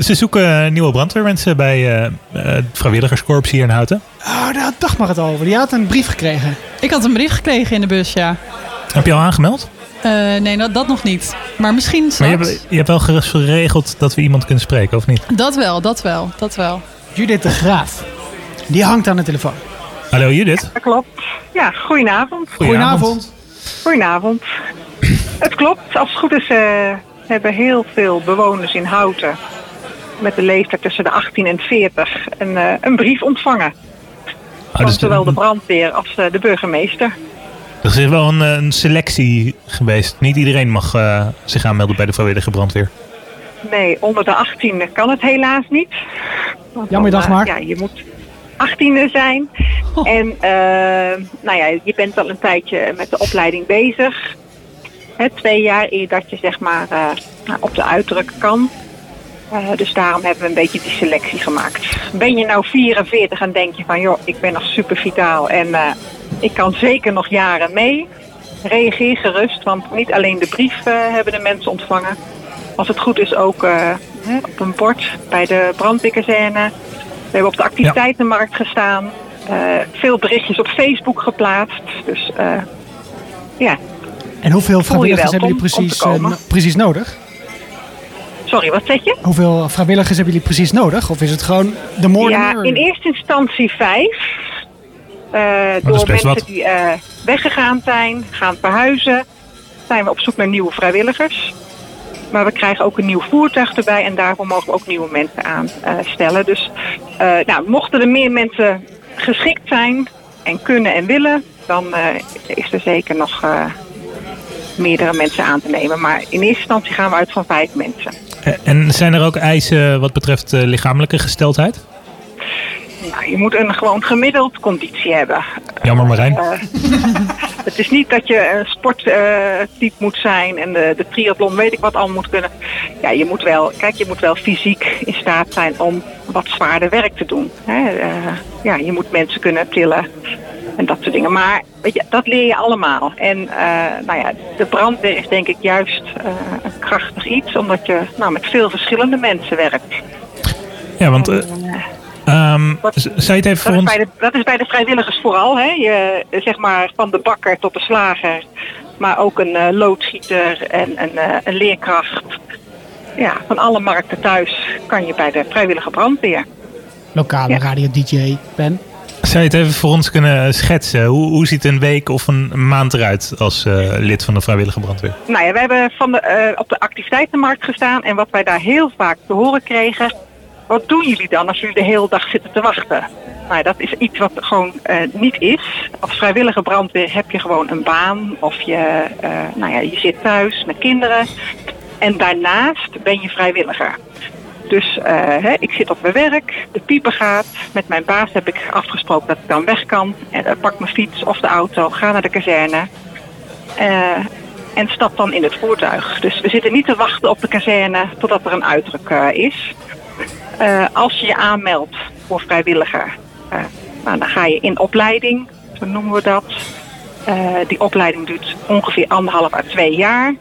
Ze zoeken nieuwe brandweermensen bij uh, het vrijwilligerskorps hier in Houten. Oh, daar dacht maar het over. Die had een brief gekregen. Ik had een brief gekregen in de bus, ja. Heb je al aangemeld? Uh, nee, dat, dat, nog niet. Maar misschien straks. Maar je hebt, je hebt wel geregeld dat we iemand kunnen spreken, of niet? Dat wel, dat wel, dat wel. Judith de Graaf. Die hangt aan de telefoon. Hallo Judith. Dat klopt. Ja, goedenavond. Goedenavond. Goedenavond. het klopt. Als het goed is uh, hebben heel veel bewoners in Houten... met de leeftijd tussen de 18 en 40 een, uh, een brief ontvangen. Van dus zowel de brandweer als uh, de burgemeester. Er is wel een, een, selectie geweest. Niet iedereen mag zich aanmelden bij de vrijwillige brandweer. Nee, onder de 18 kan het helaas niet. Jammer dag maar. Ja, je moet 18e zijn. Oh. En uh, nou ja, je bent al een tijdje met de opleiding bezig. Hè, twee jaar eer dat je zeg maar uh, op de uitdruk kan. Uh, dus daarom hebben we een beetje die selectie gemaakt. Ben je nou 44 en denk je van joh, ik ben nog super vitaal en ik kan zeker nog jaren mee. Reageer gerust, want niet alleen de brief hebben de mensen ontvangen. Als het goed is ook op een bord bij de brandweerkazerne we hebben op de activiteitenmarkt gestaan. Veel berichtjes op Facebook geplaatst. Dus ja. En hoeveel vrijwilligers hebben jullie precies, precies nodig? Sorry, wat zeg je? Hoeveel vrijwilligers hebben jullie precies nodig? Of is het gewoon de morgen? Ja, in eerste instantie vijf. door mensen wat. die weggegaan zijn, gaan verhuizen, zijn we op zoek naar nieuwe vrijwilligers. Maar we krijgen ook een nieuw voertuig erbij en daarvoor mogen we ook nieuwe mensen aanstellen. dus uh, nou, mochten er meer mensen geschikt zijn en kunnen en willen, dan uh, is er zeker nog uh, meerdere mensen aan te nemen. Maar in eerste instantie gaan we uit van vijf mensen. En zijn er ook eisen wat betreft lichamelijke gesteldheid? Nou, je moet een gewoon gemiddeld conditie hebben. Jammer Marijn. Uh, het is niet dat je een sporttype moet zijn en de, de triathlon weet ik wat al moet kunnen. Ja, je moet wel, kijk, je moet wel fysiek in staat zijn om wat zwaarder werk te doen. Hè? Uh, ja, je moet mensen kunnen tillen en dat soort dingen. Maar weet je, dat leer je allemaal. En uh, nou ja, de brandweer is denk ik juist een krachtig iets, omdat je nou, met veel verschillende mensen werkt. Ja, want Um, dat, zou je het even voor ons... De, dat is bij de vrijwilligers vooral. Hè? Je, zeg maar van de bakker tot de slager. Maar ook een uh, loodgieter en een, uh, een leerkracht. Ja, van alle markten thuis kan je bij de vrijwillige brandweer. Lokale ja. radio-dj, Ben? Zou je het even voor ons kunnen schetsen? Hoe, hoe ziet een week of een maand eruit als uh, lid van de vrijwillige brandweer? Nou ja, we hebben van de, op de activiteitenmarkt gestaan. En wat wij daar heel vaak te horen kregen wat doen jullie dan als jullie de hele dag zitten te wachten? Nou, dat is iets wat gewoon uh, niet is. Als vrijwillige brandweer heb je gewoon een baan of je, nou ja, je zit thuis met kinderen. En daarnaast ben je vrijwilliger. Dus uh, hè, ik zit op mijn werk, de pieper gaat. Met mijn baas heb ik afgesproken dat ik dan weg kan. En uh, pak mijn fiets of de auto, ga naar de kazerne. en stap dan in het voertuig. Dus we zitten niet te wachten op de kazerne totdat er een uitdruk is. Als je je aanmeldt voor vrijwilliger, nou, dan ga je in opleiding, zo noemen we dat. Die opleiding duurt ongeveer anderhalf à twee jaar.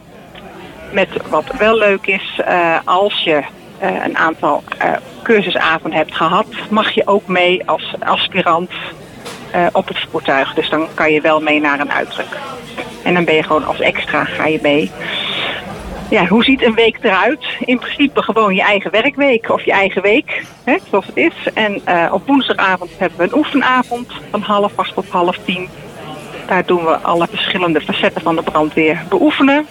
Met wat wel leuk is, als je een aantal cursusavonden hebt gehad, mag je ook mee als aspirant op het voertuig. Dus dan kan je wel mee naar een uitdruk. En dan ben je gewoon als extra ga je mee. Ja, hoe ziet een week eruit? In principe gewoon je eigen werkweek of je eigen week, hè, zoals het is. En uh, op woensdagavond hebben we een oefenavond van half acht tot half tien. Daar doen we alle verschillende facetten van de brandweer beoefenen.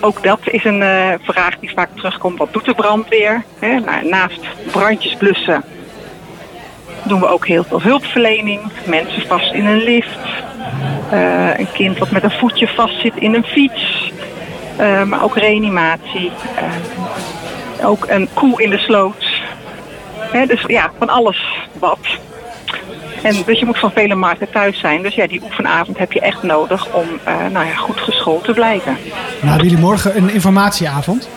Ook dat is een uh, vraag die vaak terugkomt. Wat doet de brandweer? Naast brandjes blussen doen we ook heel veel hulpverlening. Mensen vast in een lift. Uh, een kind wat met een voetje vast zit in een fiets. Uh, maar ook reanimatie. Ook een koe in de sloot. Dus ja, van alles wat. En dus je moet van vele markten thuis zijn. Dus ja, die oefenavond heb je echt nodig om nou ja, goed geschoold te blijven. Nou, hebben jullie morgen een informatieavond?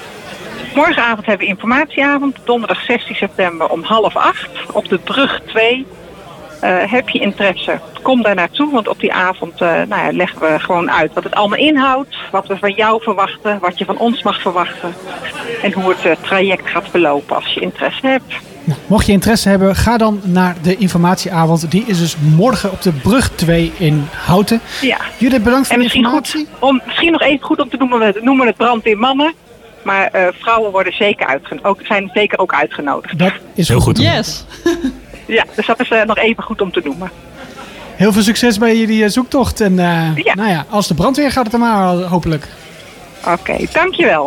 Morgenavond hebben we informatieavond. Donderdag 16 september om half acht op de brug 2 heb je interesse, kom daar naartoe. Want op die avond nou ja, leggen we gewoon uit wat het allemaal inhoudt. Wat we van jou verwachten, wat je van ons mag verwachten. En hoe het traject gaat verlopen als je interesse hebt. Nou, mocht je interesse hebben, ga dan naar de informatieavond. Die is dus morgen op de brug 2 in Houten. Ja. Jullie bedankt voor de informatie. Goed, om, misschien nog even goed om te noemen, we noemen het brandweer mannen. Maar uh, vrouwen worden zeker ook, zijn zeker ook uitgenodigd. Dat is heel goed. Yes. ja, dus dat is uh, nog even goed om te noemen. Heel veel succes bij jullie zoektocht. En uh, ja. nou ja, als de brandweer gaat het er maar hopelijk. Oké, okay, dankjewel.